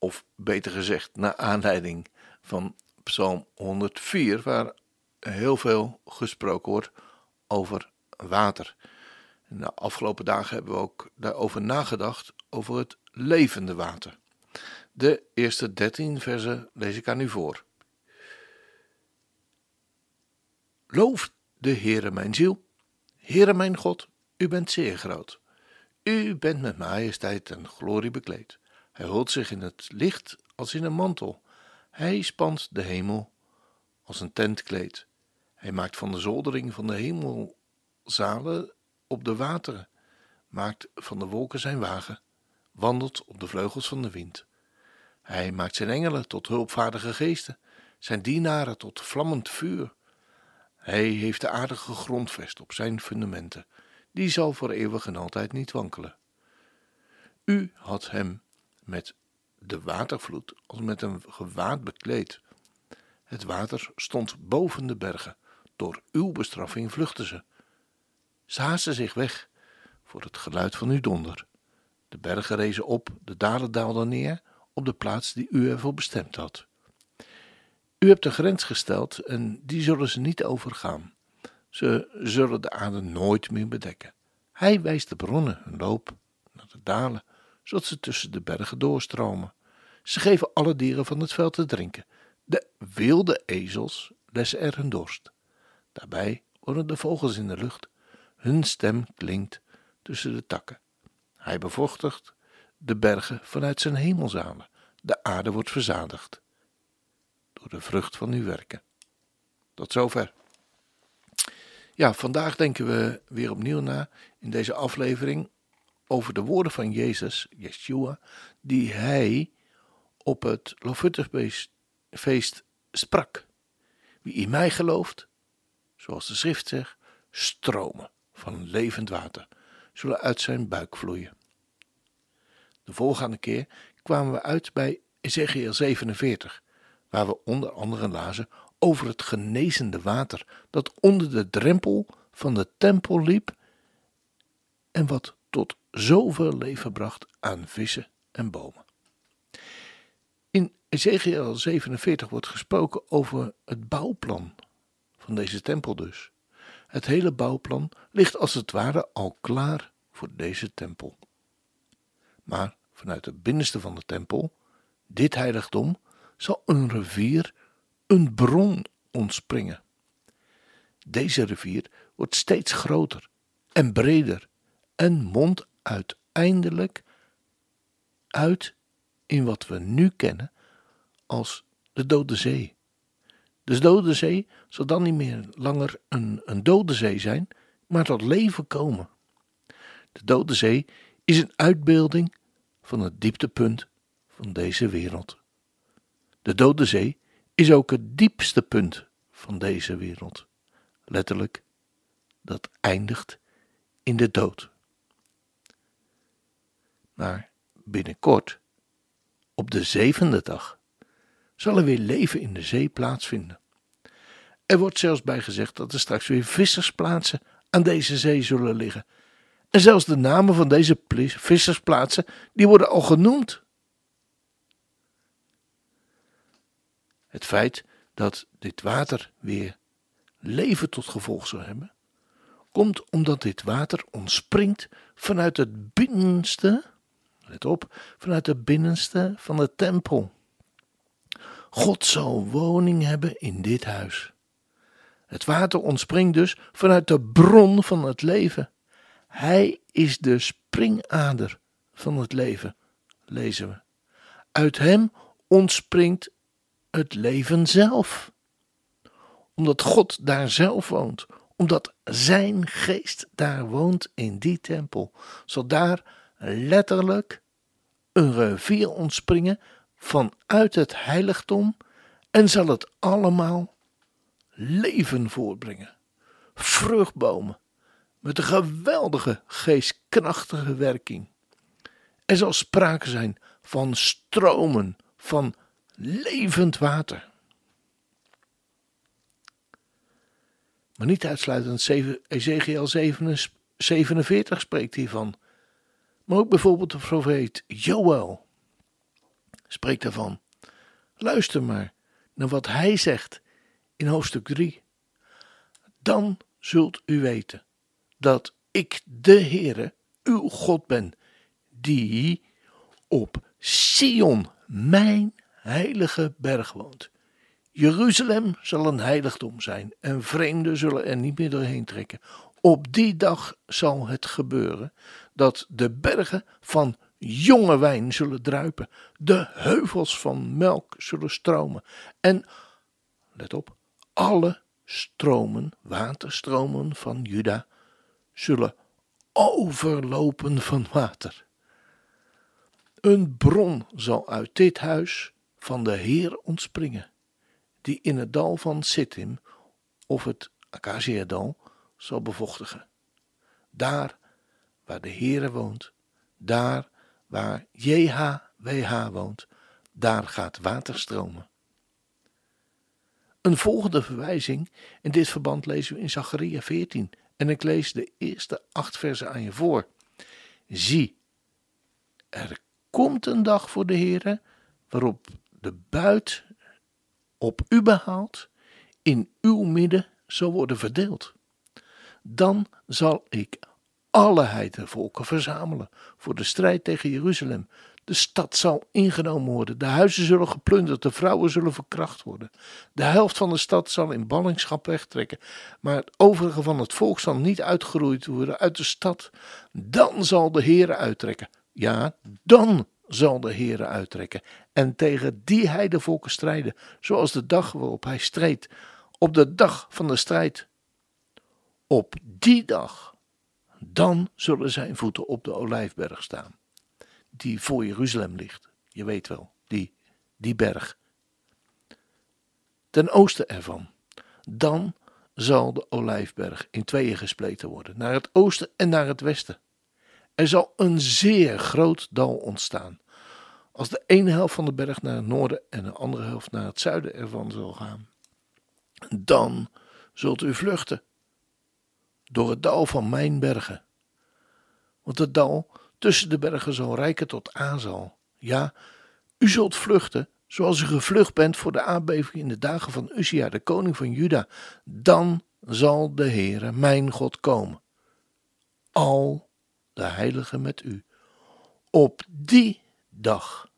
of beter gezegd, naar aanleiding van Psalm 104, waar heel veel gesproken wordt over water. De afgelopen dagen hebben we ook daarover nagedacht, over het levende water. De eerste 13 versen lees ik aan u voor. Loof de Heere mijn ziel. Heere mijn God, u bent zeer groot. U bent met majesteit en glorie bekleed. Hij hult zich in het licht als in een mantel. Hij spant de hemel als een tentkleed. Hij maakt van de zoldering van de hemelzalen op de wateren, maakt van de wolken zijn wagen, wandelt op de vleugels van de wind. Hij maakt zijn engelen tot hulpvaardige geesten, zijn dienaren tot vlammend vuur. Hij heeft de aarde gegrondvest op zijn fundamenten, die zal voor eeuwig en altijd niet wankelen. U had hem met de watervloed als met een gewaad bekleed. Het water stond boven de bergen, door uw bestraffing vluchtten ze. Ze haasten zich weg voor het geluid van uw donder. De bergen rezen op, de dalen daalden neer op de plaats die u ervoor bestemd had. U hebt een grens gesteld en die zullen ze niet overgaan. Ze zullen de aarde nooit meer bedekken. Hij wijst de bronnen hun loop naar de dalen, zodat ze tussen de bergen doorstromen. Ze geven alle dieren van het veld te drinken. De wilde ezels lessen er hun dorst. Daarbij worden de vogels in de lucht. Hun stem klinkt tussen de takken. Hij bevochtigt de bergen vanuit zijn hemelzalen. De aarde wordt verzadigd door de vrucht van uw werken. Tot zover. Ja, vandaag denken we weer opnieuw na in deze aflevering over de woorden van Jezus, Yeshua, die hij op het Lofutusfeest sprak. Wie in mij gelooft, zoals de schrift zegt, stromen van levend water zullen uit zijn buik vloeien. De volgende keer kwamen we uit bij Ezekiel 47, waar we onder andere lazen over het genezende water dat onder de drempel van de tempel liep en wat tot zoveel leven bracht aan vissen en bomen. In Ezekiel 47 wordt gesproken over het bouwplan van deze tempel dus. Het hele bouwplan ligt als het ware al klaar voor deze tempel. Maar vanuit het binnenste van de tempel, dit heiligdom, zal een rivier, een bron ontspringen. Deze rivier wordt steeds groter en breder en mondt uiteindelijk uit in wat we nu kennen als de Dode Zee. De Dode Zee zal dan niet meer langer een, een dode zee zijn, maar tot leven komen. De Dode Zee is een uitbeelding van het dieptepunt van deze wereld. De Dode Zee is ook het diepste punt van deze wereld. Letterlijk, dat eindigt in de dood. Maar binnenkort, op de zevende dag, zal er weer leven in de zee plaatsvinden. Er wordt zelfs bij gezegd dat er straks weer vissersplaatsen aan deze zee zullen liggen. En zelfs de namen van deze vissersplaatsen, die worden al genoemd. Het feit dat dit water weer leven tot gevolg zal hebben, komt omdat dit water ontspringt vanuit het binnenste, let op, vanuit het binnenste van de tempel. God zal woning hebben in dit huis. Het water ontspringt dus vanuit de bron van het leven. Hij is de springader van het leven, lezen we. Uit hem ontspringt het leven zelf. Omdat God daar zelf woont, omdat zijn geest daar woont in die tempel, zal daar letterlijk een rivier ontspringen vanuit het heiligdom en zal het allemaal leven voortbrengen. Vruchtbomen met een geweldige geestkrachtige werking. Er zal sprake zijn van stromen van levend water. Maar niet uitsluitend Ezekiel 47 spreekt hiervan. Maar ook bijvoorbeeld de profeet Joel spreekt daarvan. Luister maar naar wat hij zegt in hoofdstuk 3. Dan zult u weten dat ik de Heere, uw God ben, die op Sion, mijn heilige berg woont. Jeruzalem zal een heiligdom zijn en vreemden zullen er niet meer doorheen trekken. Op die dag zal het gebeuren dat de bergen van jonge wijn zullen druipen, de heuvels van melk zullen stromen en, let op, alle stromen, waterstromen van Juda zullen overlopen van water. Een bron zal uit dit huis van de Heer ontspringen, die in het dal van Sittim of het Acacia-dal zal bevochtigen. Daar waar de Heere woont, daar waar JHWH woont, daar gaat water stromen. Een volgende verwijzing in dit verband lezen we in Zacharia 14 en ik lees de eerste acht versen aan je voor. Zie, er komt een dag voor de Heere waarop de buit op u behaald in uw midden zal worden verdeeld. Dan zal ik alle heidenvolken verzamelen voor de strijd tegen Jeruzalem. De stad zal ingenomen worden, de huizen zullen geplunderd, de vrouwen zullen verkracht worden. De helft van de stad zal in ballingschap wegtrekken, maar het overige van het volk zal niet uitgeroeid worden uit de stad. Dan zal de Heere uittrekken. Ja, dan zal de Heere uittrekken en tegen die heidenvolken strijden, zoals de dag waarop hij streed, op de dag van de strijd. Op die dag, dan zullen zijn voeten op de olijfberg staan, die voor Jeruzalem ligt. Je weet wel, die, die berg. Ten oosten ervan, dan zal de olijfberg in tweeën gespleten worden, naar het oosten en naar het westen. Er zal een zeer groot dal ontstaan. Als de ene helft van de berg naar het noorden en de andere helft naar het zuiden ervan zal gaan, dan zult u vluchten door het dal van mijn bergen. Want het dal tussen de bergen zal rijken tot Azal. Ja, u zult vluchten zoals u gevlucht bent voor de aardbeving in de dagen van Uzia, de koning van Juda. Dan zal de Heere, mijn God, komen. Al de heiligen met u. Op die dag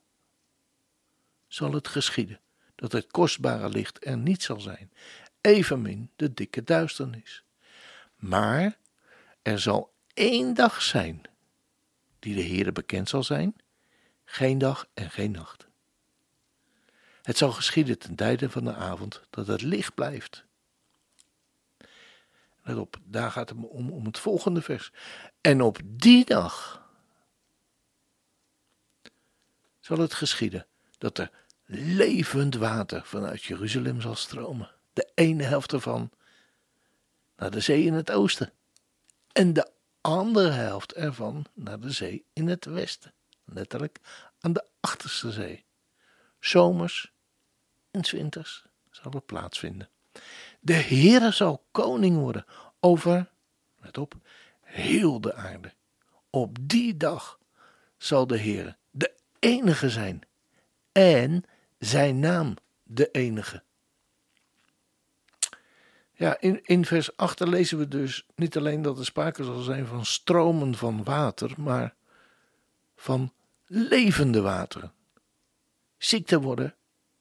zal het geschieden dat het kostbare licht er niet zal zijn, evenmin de dikke duisternis. Maar er zal één dag zijn die de Heere bekend zal zijn, geen dag en geen nacht. Het zal geschieden ten tijde van de avond dat het licht blijft. Let op, daar gaat het om, om het volgende vers. En op die dag zal het geschieden dat er levend water vanuit Jeruzalem zal stromen. De ene helft ervan naar de zee in het oosten en de andere helft ervan naar de zee in het westen, letterlijk aan de achterste zee. Zomers en winters zal het plaatsvinden. De Heere zal koning worden over, let op, heel de aarde. Op die dag zal de Heere de enige zijn en zijn naam de enige. Ja, in, in vers 8 lezen we dus niet alleen dat er sprake zal zijn van stromen van water, maar van levende wateren. Ziekte worden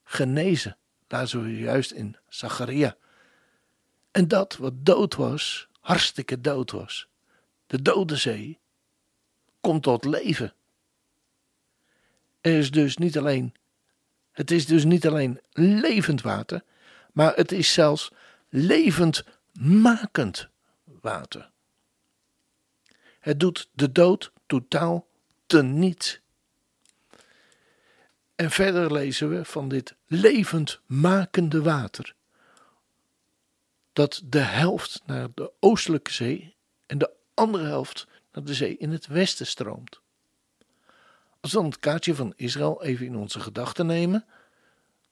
genezen, lazen we juist in Zacharia. En dat wat dood was, hartstikke dood was, de dode zee, komt tot leven. Er is dus niet alleen het is dus niet alleen levend water, maar het is zelfs levendmakend water. Het doet de dood totaal teniet. En verder lezen we van dit levend makende water. Dat de helft naar de oostelijke zee en de andere helft naar de zee in het westen stroomt. Als we dan het kaartje van Israël even in onze gedachten nemen,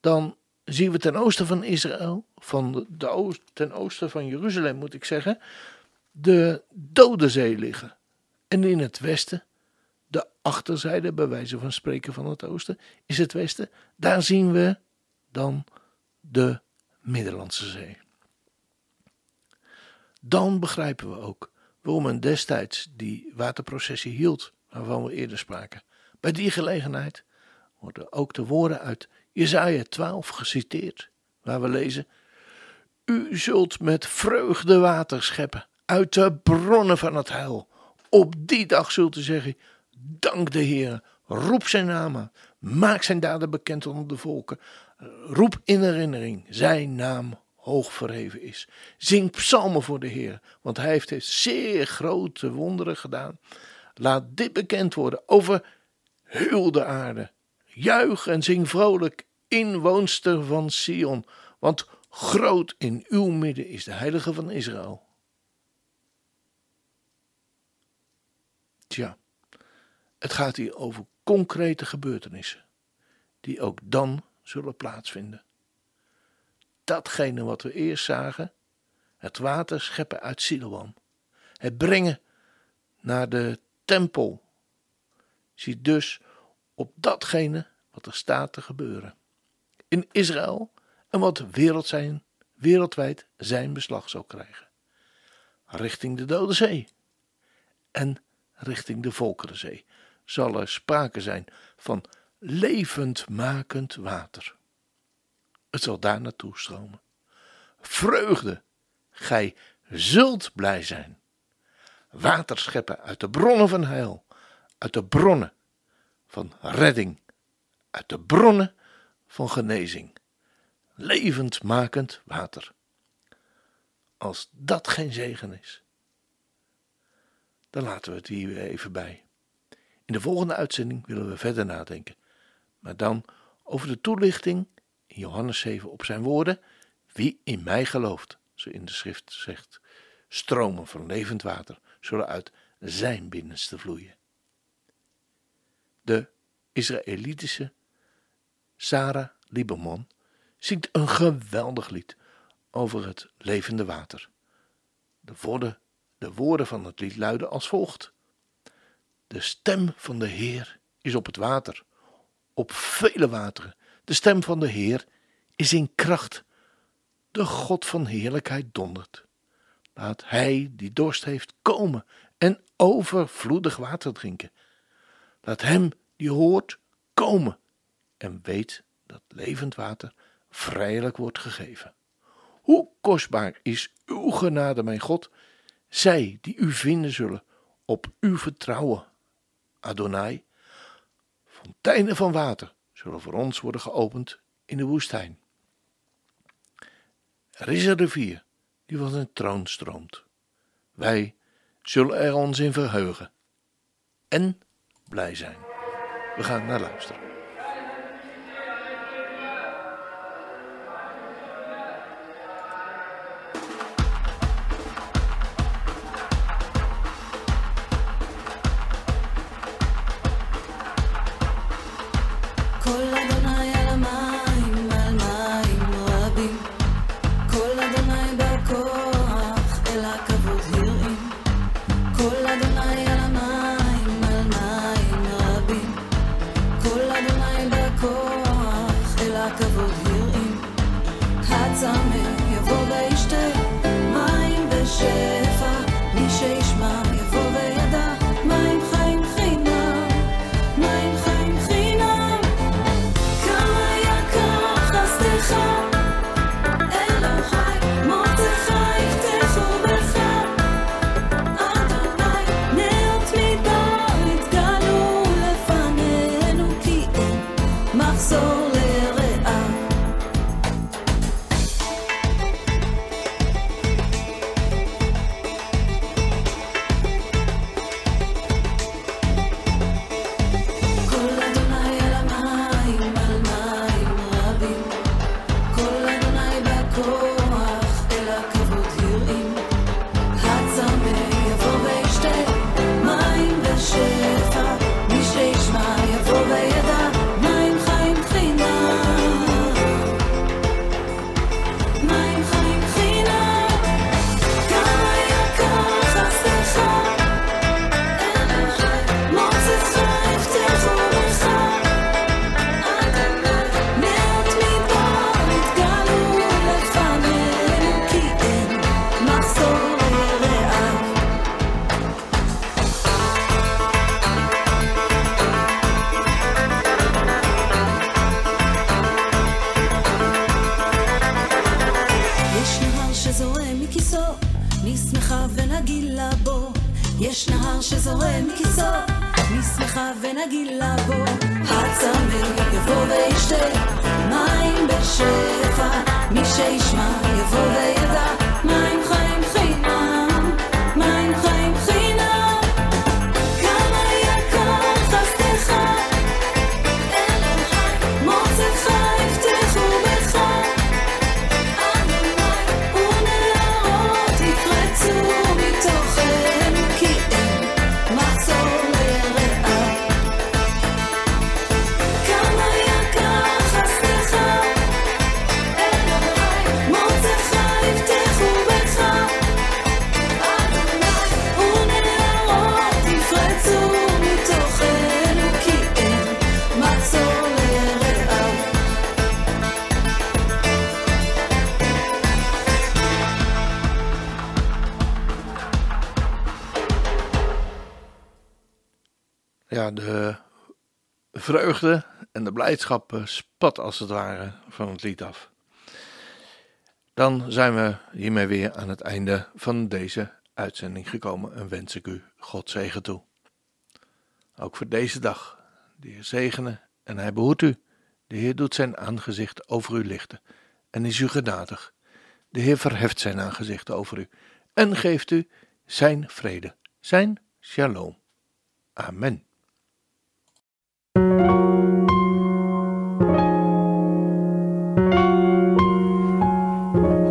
dan zien we ten oosten van Israël, van de oost, ten oosten van Jeruzalem moet ik zeggen, de Dode Zee liggen. En in het westen, de achterzijde, bij wijze van spreken van het oosten, is het westen. Daar zien we dan de Middellandse Zee. Dan begrijpen we ook waarom men destijds die waterprocessie hield, waarvan we eerder spraken. Bij die gelegenheid worden ook de woorden uit Jesaja 12 geciteerd, waar we lezen: U zult met vreugde water scheppen uit de bronnen van het heil. Op die dag zult u zeggen: Dank de Heer, roep zijn naam maak zijn daden bekend onder de volken, roep in herinnering zijn naam hoog verheven is. Zing psalmen voor de Heer, want hij heeft zeer grote wonderen gedaan. Laat dit bekend worden over heel de aarde. Juich en zing vrolijk, inwoonster van Sion, want groot in uw midden is de heilige van Israël. Tja, het gaat hier over concrete gebeurtenissen, die ook dan zullen plaatsvinden. Datgene wat we eerst zagen, het water scheppen uit Siloam, het brengen naar de tempel, ziet dus op datgene wat er staat te gebeuren. In Israël en wat wereld zijn, wereldwijd zijn beslag zal krijgen. Richting de Dode Zee en richting de Volkerenzee zal er sprake zijn van levendmakend water. Het zal daar naartoe stromen. Vreugde, gij zult blij zijn. Water scheppen uit de bronnen van heil, uit de bronnen van redding, uit de bronnen van genezing. Levendmakend water. Als dat geen zegen is, dan laten we het hier even bij. In de volgende uitzending willen we verder nadenken, maar dan over de toelichting in Johannes 7 op zijn woorden: Wie in mij gelooft, zo in de schrift zegt, stromen van levend water zullen uit zijn binnenste vloeien. De Israëlitische Sarah Lieberman zingt een geweldig lied over het levende water. De woorden, de woorden van het lied luiden als volgt: De stem van de Heer is op het water, op vele wateren. De stem van de Heer is in kracht. De God van heerlijkheid dondert. Laat hij die dorst heeft komen en overvloedig water drinken. Laat hem die hoort komen en weet dat levend water vrijelijk wordt gegeven. Hoe kostbaar is uw genade, mijn God, zij die u vinden zullen, op u vertrouwen, Adonai. Fonteinen van water zullen voor ons worden geopend in de woestijn. Er is een rivier die van zijn troon stroomt. Wij zullen er ons in verheugen en blij zijn. We gaan naar luisteren. שזורם מכיסו, נשמחה ונגילה בו, הצמא יבוא וישתה, מים בשפע, מי שישמע יבוא וידע, מים Ja, de vreugde en de blijdschap eh, spat als het ware van het lied af. Dan zijn we hiermee weer aan het einde van deze uitzending gekomen en wens ik u God zegen toe. Ook voor deze dag. De Heer zegene en hij behoedt u. De Heer doet zijn aangezicht over u lichten en is u genadig. De Heer verheft zijn aangezicht over u en geeft u zijn vrede, zijn shalom. Amen.